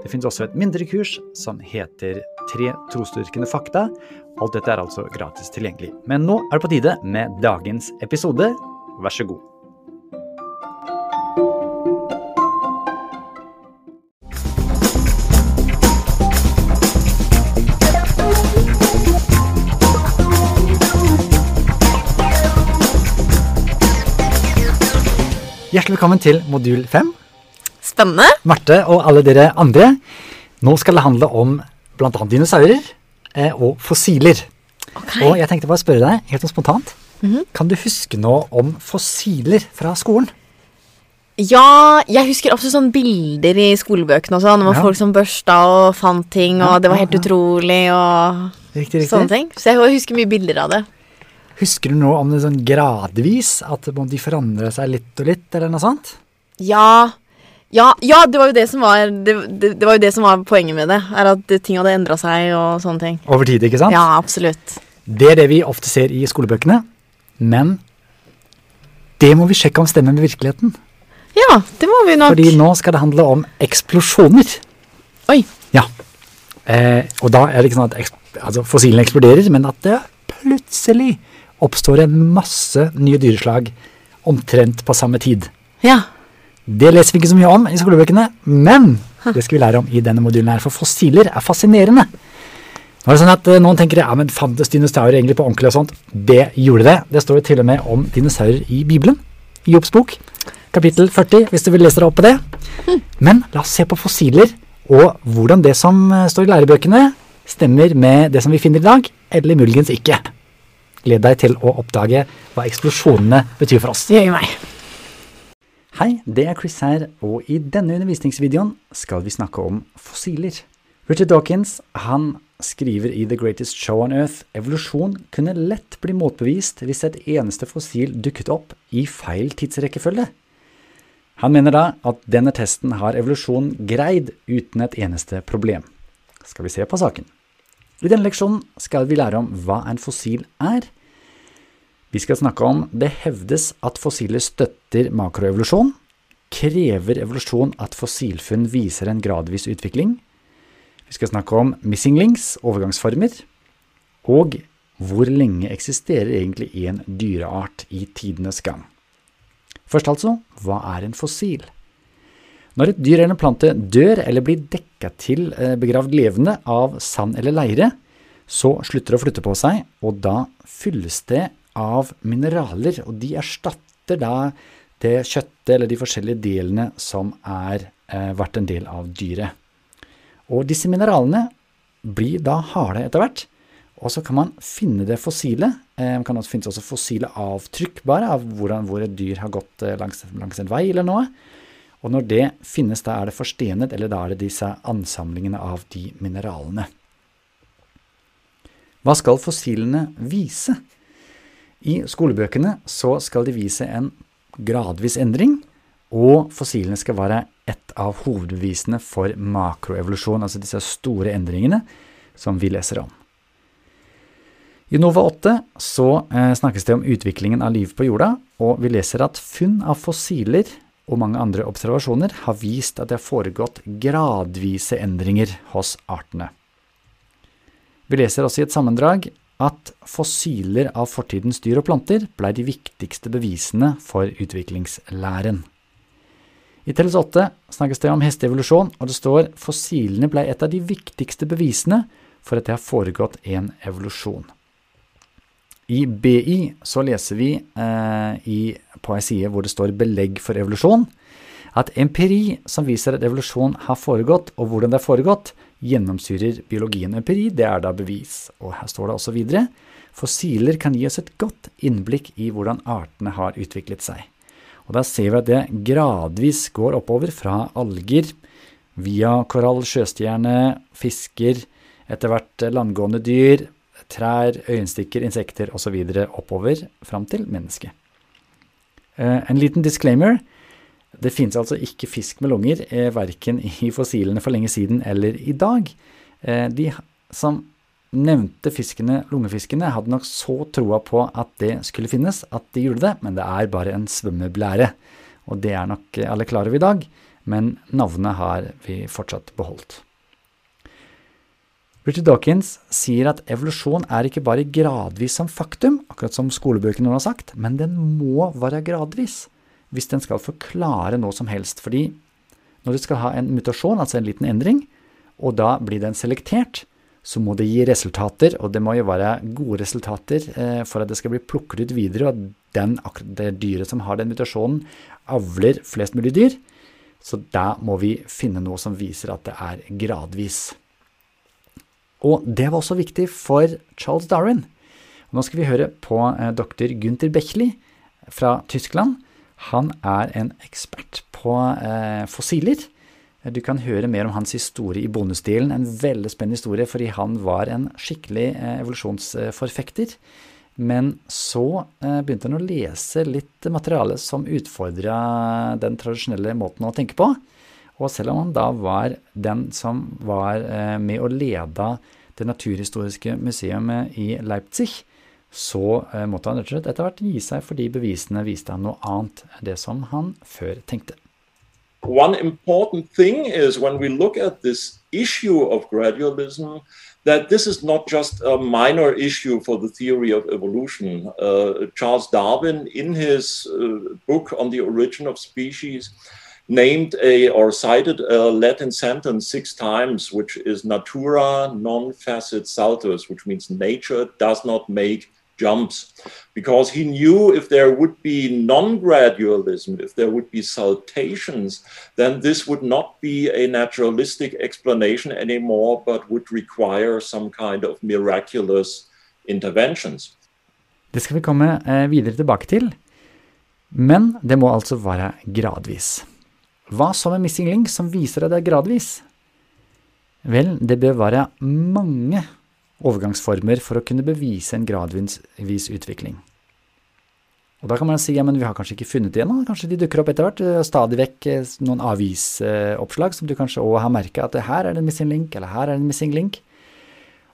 Det finnes også et mindre kurs som heter Tre trosdyrkende fakta. Alt dette er altså gratis tilgjengelig. Men nå er det på tide med dagens episode. Vær så god. Hjertelig velkommen til modul fem. Spennende. Marte og alle dere andre. Nå skal det handle om bl.a. dinosaurer eh, og fossiler. Okay. Og jeg tenkte bare å spørre deg, helt sånn spontant, -hmm. kan du huske noe om fossiler fra skolen? Ja, jeg husker absolutt sånne bilder i skolebøkene og sånn. Var Ja. folk som børsta og fant ting, og Ja, det var helt ja. utrolig og Riktig, riktig. sånne ting. Så jeg husker mye bilder av det. Husker du noe om det sånn gradvis, at de forandra seg litt og litt, eller noe sånt? Ja. Ja, ja det var jo det som var det, det, det var jo det som var poenget med det. Er at ting hadde endra seg og sånne ting. Over tid, ikke sant? Ja, absolutt. Det er det vi ofte ser i skolebøkene, men det må vi sjekke om stemmer med virkeligheten. Ja, det må vi nok. Fordi nå skal det handle om eksplosjoner. Oi. Ja. Eh, og da er det ikke sånn at altså fossilene eksploderer, men at det plutselig oppstår en masse nye dyreslag omtrent på samme tid. Ja. Det leser vi ikke så mye om i skolebøkene, men det skal vi lære om i denne modulen her, for fossiler er fascinerende. Nå er det sånn at eh, Noen tenker ja, men fantes dinosaurer egentlig på ordentlig og sånt. Det gjorde det. Det står jo til og med om dinosaurer i Bibelen, i Jobbs bok, kapittel 40, hvis du vil lese deg opp på det. Men la oss se på fossiler, og hvordan det som eh, står i lærebøkene, stemmer med det som vi finner i dag, eller muligens ikke. Gled deg til å oppdage hva eksplosjonene betyr for oss. Gjør meg. Hei, det er Chris her, og i denne undervisningsvideoen skal vi snakke om fossiler. Richard Dawkins han skriver i The Greatest Show on Earth evolusjon kunne lett bli motbevist hvis et eneste fossil dukket opp i feil tidsrekkefølge. Han mener da at denne testen har evolusjon greid uten et eneste problem. Skal vi se på saken. I denne leksjonen skal vi lære om hva en fossil er, vi skal snakke om det hevdes at fossiler støtter makroevolusjon. Krever evolusjon at fossilfunn viser en gradvis utvikling? Vi skal snakke om missing links, overgangsformer. Og hvor lenge eksisterer egentlig en dyreart i tidenes gang? Først altså, hva er en fossil? Når et dyr eller en plante dør eller blir dekka til eh, begravd levende av sand eller leire, så slutter det å flytte på seg, og da fylles det av mineraler, og de erstatter da det kjøttet eller de forskjellige delene som har eh, vært en del av dyret. Og disse mineralene blir da harde etter hvert, og så kan man finne det fossile. Eh, kan også finnes også fossile avtrykk bare av hvordan, hvor et dyr har gått eh, langs, langs en vei eller noe. Og når det finnes, da er det forstenet, eller da er det disse ansamlingene av de mineralene. Hva skal fossilene vise? I skolebøkene så skal de vise en gradvis endring, og fossilene skal være et av hovedbevisene for makroevolusjon, altså disse store endringene som vi leser om. I Nova 8 så eh, snakkes det om utviklingen av liv på jorda, og vi leser at funn av fossiler og mange andre observasjoner har vist at det har foregått gradvise endringer hos artene. Vi leser også i et sammendrag at fossiler av fortidens dyr og planter blei de viktigste bevisene for utviklingslæren. I Telles 8 snakkes det om hesteevolusjon, og det står fossilene blei et av de viktigste bevisene for at det har foregått en evolusjon. I BI så leser vi eh, i, på ei side hvor det står belegg for evolusjon, at empiri som viser at evolusjon har foregått, og hvordan det har foregått, gjennomsyrer biologien. Empiri, det er da bevis. Og her står det også videre, fossiler kan gi oss et godt innblikk i hvordan artene har utviklet seg. Og da ser vi at det gradvis går oppover fra alger, via korall, sjøstjerne, fisker, etter hvert landgående dyr, trær, øyenstikker, insekter osv. oppover fram til mennesket. Eh, en liten disclaimer. Det finnes altså ikke fisk med lunger, eh, verken i fossilene for lenge siden eller i dag. Eh, de som nevnte fiskene, lungefiskene, hadde nok så troa på at det skulle finnes, at de gjorde det, men det er bare en svømmeblære. Og det er nok alle klar over i dag, men navnet har vi fortsatt beholdt. Richard Dawkins sier at evolusjon er ikke bare gradvis som faktum, akkurat som skolebøkene har sagt, men den må være gradvis hvis den skal forklare noe som helst. Fordi når du skal ha en mutasjon, altså en liten endring, og da blir den selektert, så må det gi resultater, og det må jo være gode resultater eh, for at det skal bli plukket ut videre, og den, det dyret som har den mutasjonen, avler flest mulig dyr. Så da må vi finne noe som viser at det er gradvis. Og det var også viktig for Charles Darwin. Nå skal vi høre på eh, doktor Gunther Bechli fra Tyskland. Han er en ekspert på eh, fossiler. Du kan høre mer om hans historie i bondestilen. En veldig spennende historie, fordi han var en skikkelig eh, evolusjonsforfekter. Men så eh, begynte han å lese litt materiale som utfordra den tradisjonelle måten å tenke på. Og selv om han da var den som var eh, med og leda Det naturhistoriske museet i Leipzig, så eh, måtte han rett og slett etter hvert gi seg fordi bevisene viste han noe annet enn det som han før tenkte. One important thing is when we look at this issue of gradualism, that this is not just a minor issue for the theory of evolution. Uh, Charles Darwin, in his uh, book on the origin of species, named a or cited a Latin sentence six times, which is natura non facit saltus, which means nature does not make jumps. Because he knew if there would be non gradualism, if there would be saltations, then this would not be a naturalistic explanation anymore, but would require some kind of miraculous interventions. Det skal vi komme eh, videre tilbake til, men det må altså være gradvis. Hva så med missing link som viser at det er gradvis? Vel, det bør være mange overgangsformer for å kunne bevise en gradvis utvikling. Og da kan man si ja, men vi har kanskje ikke funnet det ennå, kanskje de dukker opp etter hvert, eh, stadig vekk eh, noen avisoppslag som du kanskje òg har merka at her er det en missing link, eller her er det en missing link.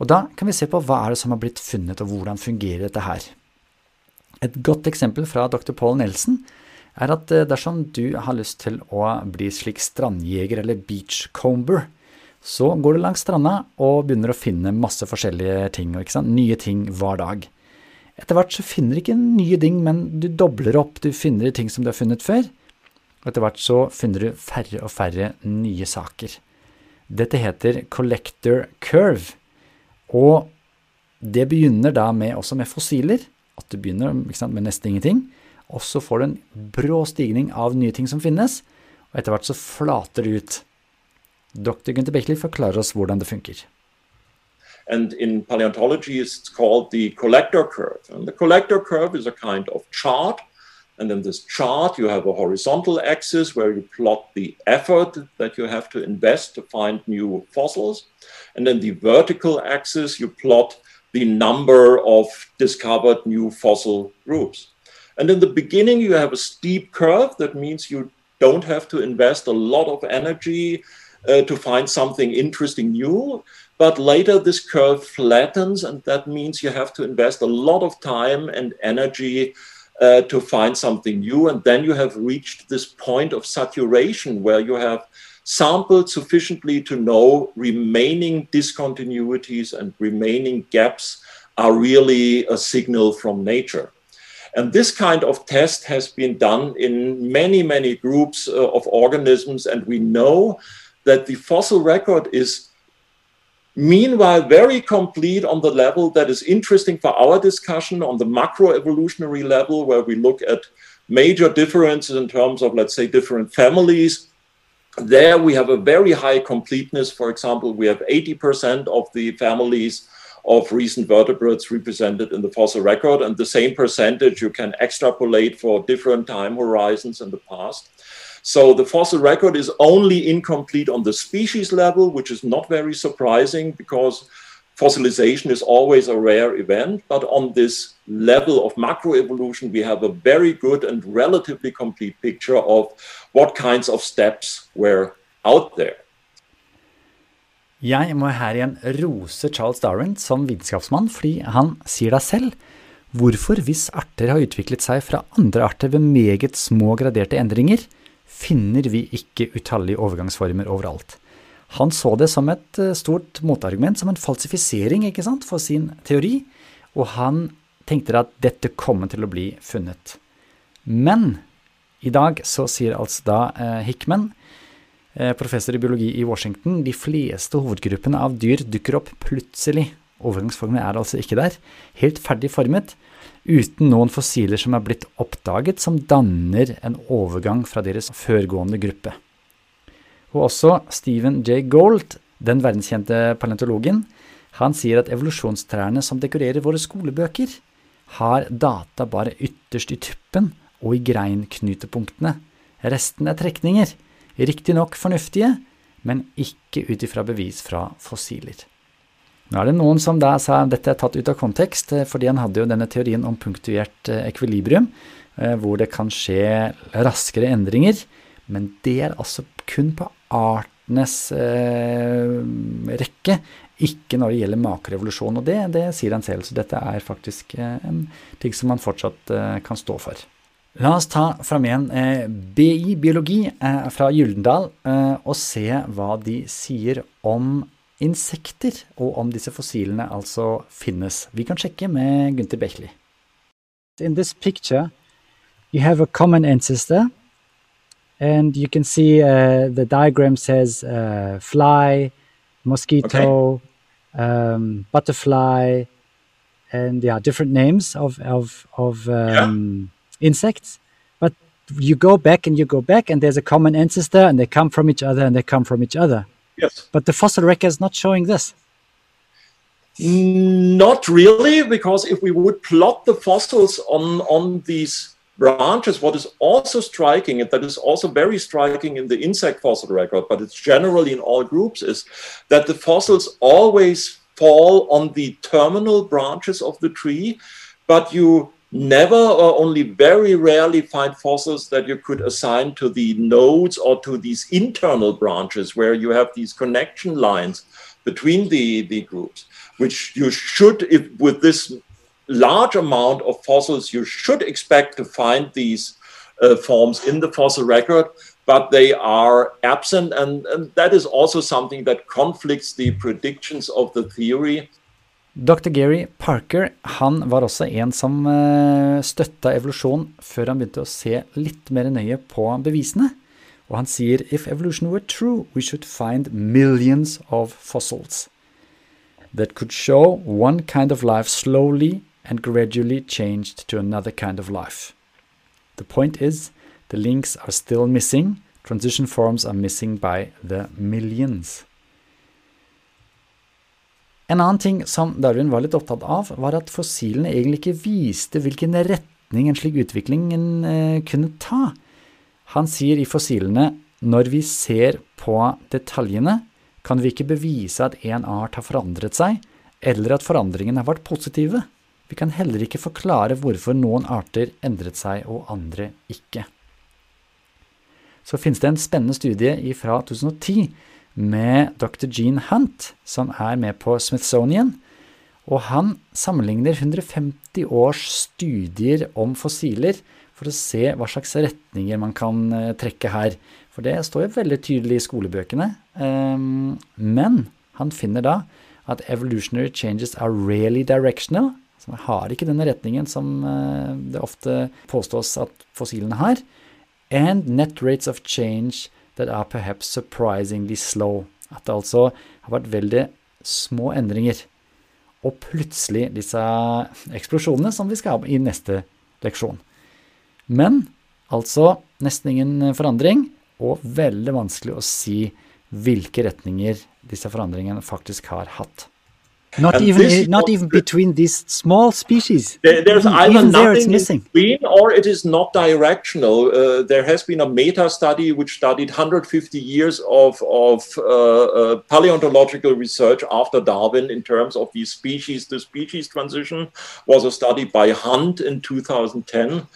Og da kan vi se på hva er det som har blitt funnet, og hvordan fungerer dette her. Et godt eksempel fra dr. Paul Nelson er at eh, dersom du har lyst til å bli slik strandjeger eller beachcomber, så går du langs stranda og begynner å finne masse forskjellige ting, nye ting hver dag. Etter hvert så finner du ikke nye ting, men du dobler opp, du finner ting som du har funnet før. Og etter hvert så finner du færre og færre nye saker. Dette heter collector curve, og det begynner da med, også med fossiler, at du begynner sant, med nesten ingenting. Og så får du en brå stigning av nye ting som finnes, og etter hvert så flater det ut. Dr. Gunther Bechley forklarer oss hvordan det funker. And in paleontology, it's called the collector curve. And the collector curve is a kind of chart. And in this chart, you have a horizontal axis where you plot the effort that you have to invest to find new fossils. And then the vertical axis, you plot the number of discovered new fossil groups. And in the beginning, you have a steep curve. That means you don't have to invest a lot of energy uh, to find something interesting new. But later, this curve flattens, and that means you have to invest a lot of time and energy uh, to find something new. And then you have reached this point of saturation where you have sampled sufficiently to know remaining discontinuities and remaining gaps are really a signal from nature. And this kind of test has been done in many, many groups uh, of organisms. And we know that the fossil record is meanwhile very complete on the level that is interesting for our discussion on the macroevolutionary level, where we look at major differences in terms of, let's say, different families. There we have a very high completeness. For example, we have 80% of the families of recent vertebrates represented in the fossil record. And the same percentage you can extrapolate for different time horizons in the past. So the fossil record is only incomplete on the species level, which is not very surprising because fossilization is always a rare event, but on this level of macroevolution, we have a very good and relatively complete picture of what kinds of steps were out there. Jeg må her igjen rose Charles Darwin som vitenskapsmann, fordi han sier da selv hvorfor hvis arter har utviklet seg fra andre arter ved meget små graderte endringer, finner vi ikke utallige overgangsformer overalt. Han så det som et eh, stort motargument, som en falsifisering ikke sant, for sin teori, og han tenkte at dette kommer til å bli funnet. Men i dag så sier altså da eh, Hickman, eh, professor i biologi i Washington, de fleste hovedgruppene av dyr dukker opp plutselig. Overgangsformene er altså ikke der. Helt ferdig formet, uten noen fossiler som er blitt oppdaget som danner en overgang fra deres førgående gruppe. Og også Stephen J. Gold, den verdenskjente paleontologen, han sier at evolusjonstrærne som dekorerer våre skolebøker, har data bare ytterst i tuppen og i greinknutepunktene. Resten er trekninger, riktignok fornuftige, men ikke ut ifra bevis fra fossiler. Nå er det noen som da sa dette er tatt ut av kontekst, eh, fordi han hadde jo denne teorien om punktuert eh, ekvilibrium, eh, hvor det kan skje raskere endringer, men det er altså kun på artenes eh, rekke, ikke når det gjelder makrevolusjon. Og det, det, sier han selv, så dette er faktisk en ting som man fortsatt kan stå for. La oss ta fram igjen eh, BI biologi eh, fra Gyldendal og se hva de sier om insekter, og om disse fossilene altså finnes. Vi kan sjekke med Gunther Bechli. In this picture, you have a common ancestor and you can see uh, the diagram says uh, fly, mosquito, okay. um, butterfly, and yeah, different names of of of um, yeah. insects. But you go back and you go back, and there's a common ancestor, and they come from each other, and they come from each other. Yes. But the fossil record is not showing this. Not really, because if we would plot the fossils on on these branches, what is also striking, and that is also very striking in the insect fossil record, but it's generally in all groups, is that the fossils always fall on the terminal branches of the tree, but you never or only very rarely find fossils that you could assign to the nodes or to these internal branches where you have these connection lines between the, the groups, which you should, if with this large amount of fossils, you should expect to find these uh, forms in the fossil record, but they are absent. And, and, that is also something that conflicts the predictions of the theory. Dr. Gary Parker han var også en som uh, støtta evolusjon før han begynte å se litt mer nøye på bevisene. Og han sier if evolution were true, we should find millions of fossils that could show one kind of life slowly and gradually changed to another kind of life. The point is, the links are still missing, transition forms are missing by the millions. En annen ting som Darwin var litt opptatt av, var at fossilene egentlig ikke viste hvilken retning en slik utvikling eh, kunne ta. Han sier i fossilene når vi ser på detaljene, kan vi ikke bevise at en art har forandret seg, eller at forandringene har vært positive. Vi kan heller ikke forklare hvorfor noen arter endret seg og andre ikke. Så finnes det en spennende studie fra 2010 med dr. Gene Hunt, som er med på Smithsonian. Og han sammenligner 150 års studier om fossiler for å se hva slags retninger man kan eh, trekke her. For det står jo veldig tydelig i skolebøkene. Ehm, men han finner da at evolutionary changes are really directional, Så man har ikke denne retningen som eh, det ofte påstås at fossilene har. And net rates of change that are perhaps surprisingly slow. At det altså har vært veldig små endringer. Og plutselig disse eksplosjonene som vi skal ha i neste leksjon. Men altså nesten ingen forandring, og veldig vanskelig å si hvilke retninger disse forandringene faktisk har hatt. Not And even not even between these small species. There- There's Even- either even nothing in missing. between or it is not directional. Uh, there has been a meta study which studied 150 years of, of uh, uh, paleontological research after Darwin in terms of these species. The species transition was a study by Hunt in 2010.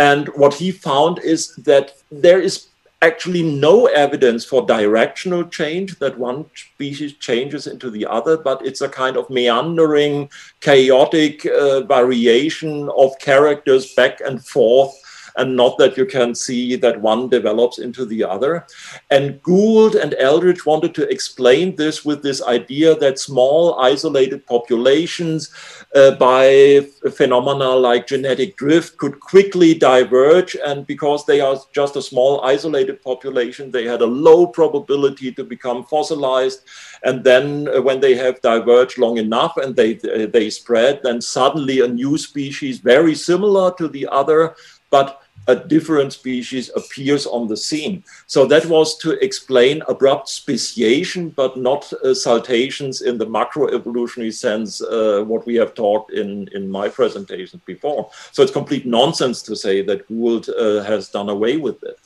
And what he found is that there is actually no evidence for directional change that one species changes into the other, but it's a kind of meandering, chaotic uh, variation of characters back and forth. And not that you can see that one develops into the other. And Gould and Eldridge wanted to explain this with this idea that small isolated populations uh, by phenomena like genetic drift could quickly diverge. And because they are just a small isolated population, they had a low probability to become fossilized. And then uh, when they have diverged long enough and they, uh, they spread, then suddenly a new species very similar to the other, but a different species appears on the scene. So that was to explain abrupt speciation, but not uh, saltations in the macroevolutionary sense, uh, what we have talked in, in my presentations before. So it's complete nonsense to say that Gould uh, has done away with it.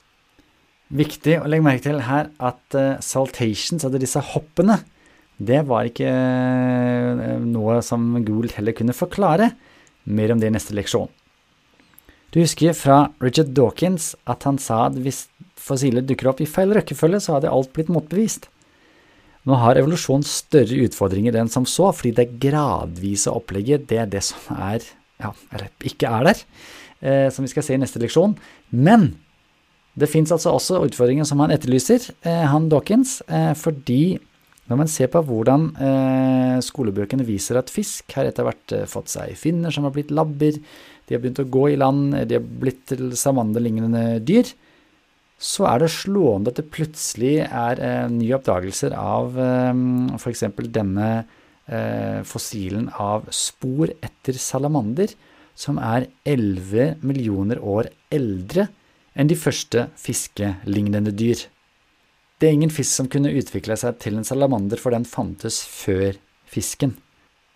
Viktig å legge merke til her at uh, saltations, altså disse hoppene, det var ikke uh, noe som Gould heller kunne forklare. Mer om det i neste leksjon. Du husker fra Richard Dawkins at han sa at hvis fossiler dukker opp i feil rekkefølge, så hadde alt blitt motbevist. Nå har evolusjon større utfordringer enn som så, fordi det gradvise opplegget, det er det som er, ja, eller ikke er der, eh, som vi skal se i neste leksjon. Men det fins altså også utfordringer som han etterlyser, eh, han Dawkins, eh, fordi når man ser på hvordan eh, skolebøkene viser at fisk har etter hvert eh, fått seg finner som har blitt labber, de har begynt å gå i land, de har blitt til savanne-lignende dyr, så er det slående at det plutselig er eh, nye oppdagelser av eh, f.eks. denne eh, fossilen av spor etter salamander, som er 11 millioner år eldre enn de første fiskelignende dyr. Det er ingen fisk som kunne utvikle seg til en salamander, for den fantes før fisken.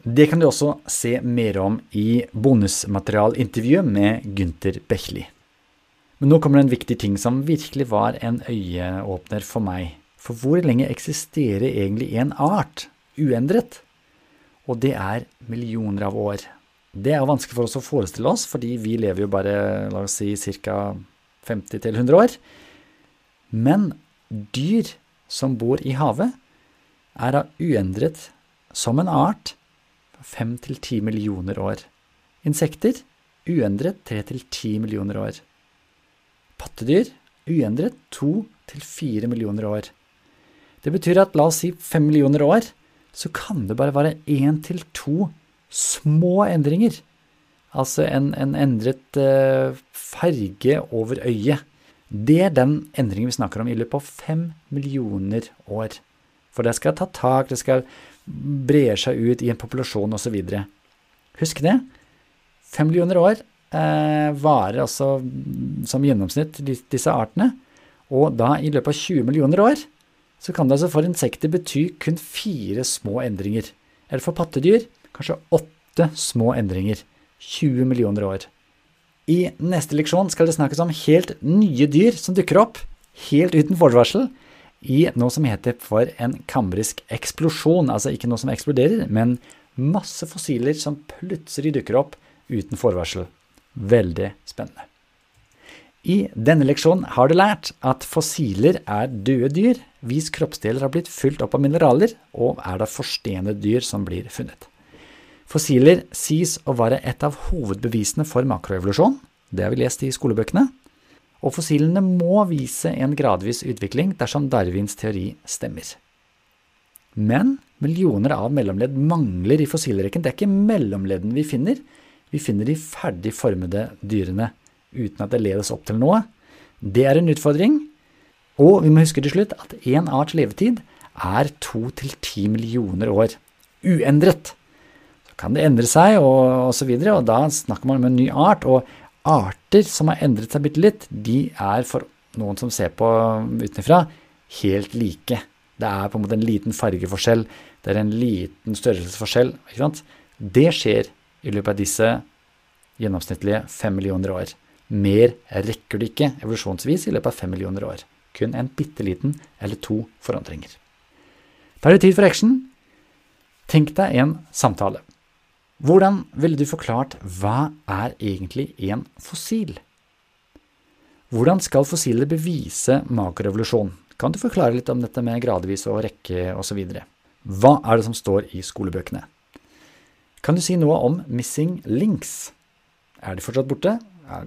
Det kan du også se mer om i bonusmaterialintervjuet med Gunther Bechli. Men nå kommer det en viktig ting som virkelig var en øyeåpner for meg. For hvor lenge eksisterer egentlig en art uendret? Og det er millioner av år. Det er vanskelig for oss å forestille oss, fordi vi lever jo bare, la oss si, ca. 50-100 år. Men dyr som bor i havet, er da uendret som en art 5-10 millioner år. Insekter uendret 3-10 millioner år. Pattedyr uendret 2-4 millioner år. Det betyr at la oss si 5 millioner år, så kan det bare være 1-2 små endringer. Altså en, en endret uh, farge over øyet. Det er den endringen vi snakker om i løpet av fem millioner år. For det skal ta tak, det skal bre seg ut i en populasjon osv. Husk det. Fem millioner år eh, varer altså som gjennomsnitt disse artene. Og da i løpet av 20 millioner år så kan det altså for insekter bety kun fire små endringer. Eller for pattedyr kanskje åtte små endringer. 20 millioner år. I neste leksjon skal det snakkes om helt nye dyr som dukker opp, helt uten forvarsel, i noe som heter for en kambrisk eksplosjon. Altså ikke noe som eksploderer, men masse fossiler som plutselig dukker opp uten forvarsel. Veldig spennende. I denne leksjonen har du lært at fossiler er døde dyr hvis kroppsdeler har blitt fylt opp av mineraler, og er da forstenede dyr som blir funnet. Fossiler sies å være et av hovedbevisene for makroevolusjon, det har vi lest i skolebøkene, og fossilene må vise en gradvis utvikling dersom Darwins teori stemmer. Men millioner av mellomledd mangler i fossilrekken. Det er ikke mellomledden vi finner, vi finner de ferdig formede dyrene uten at det ledes opp til noe. Det er en utfordring, og vi må huske til slutt at én arts levetid er to til ti millioner år. Uendret. Så kan det endre seg, og, og så videre, og da snakker man om en ny art. Og arter som har endret seg bitte litt, de er for noen som ser på utenfra, helt like. det er på en måte en liten fargeforskjell, det er en liten størrelsesforskjell. Ikke sant? Det skjer i løpet av disse gjennomsnittlige fem millioner år. Mer rekker du ikke evolusjonsvis i løpet av fem millioner år. Kun en bitte liten eller to forandringer. Da er det tid for action. Tenk deg en samtale. Hvordan ville du forklart hva er egentlig en fossil? Hvordan skal fossiler bevise makrorevolusjon? Kan du forklare litt om dette med gradvis og rekke osv.? Hva er det som står i skolebøkene? Kan du si noe om missing links? Er de fortsatt borte?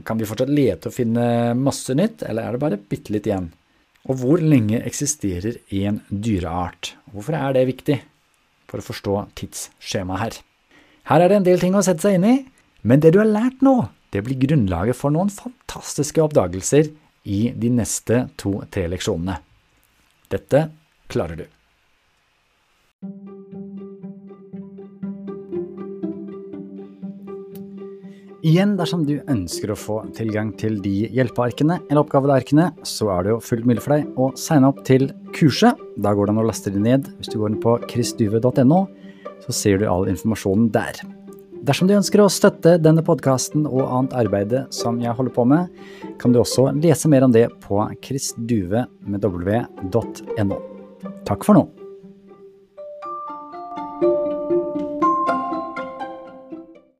Kan vi fortsatt lete og finne masse nytt, eller er det bare bitte litt igjen? Og hvor lenge eksisterer en dyreart? Hvorfor er det viktig for å forstå tidsskjemaet her? Her er det en del ting å sette seg inn i, men det du har lært nå, det blir grunnlaget for noen fantastiske oppdagelser i de neste to-tre leksjonene. Dette klarer du. Igjen, dersom du ønsker å få tilgang til de hjelpearkene eller oppgavearkene, så er det jo fullt mulig for deg å signe opp til kurset. Da går det an å laste det ned. Hvis du går inn på chrisduve.no, så ser du all informasjonen der. Dersom du ønsker å støtte denne podkasten og annet arbeid som jeg holder på med, kan du også lese mer om det på chrisduve.no. Takk for nå.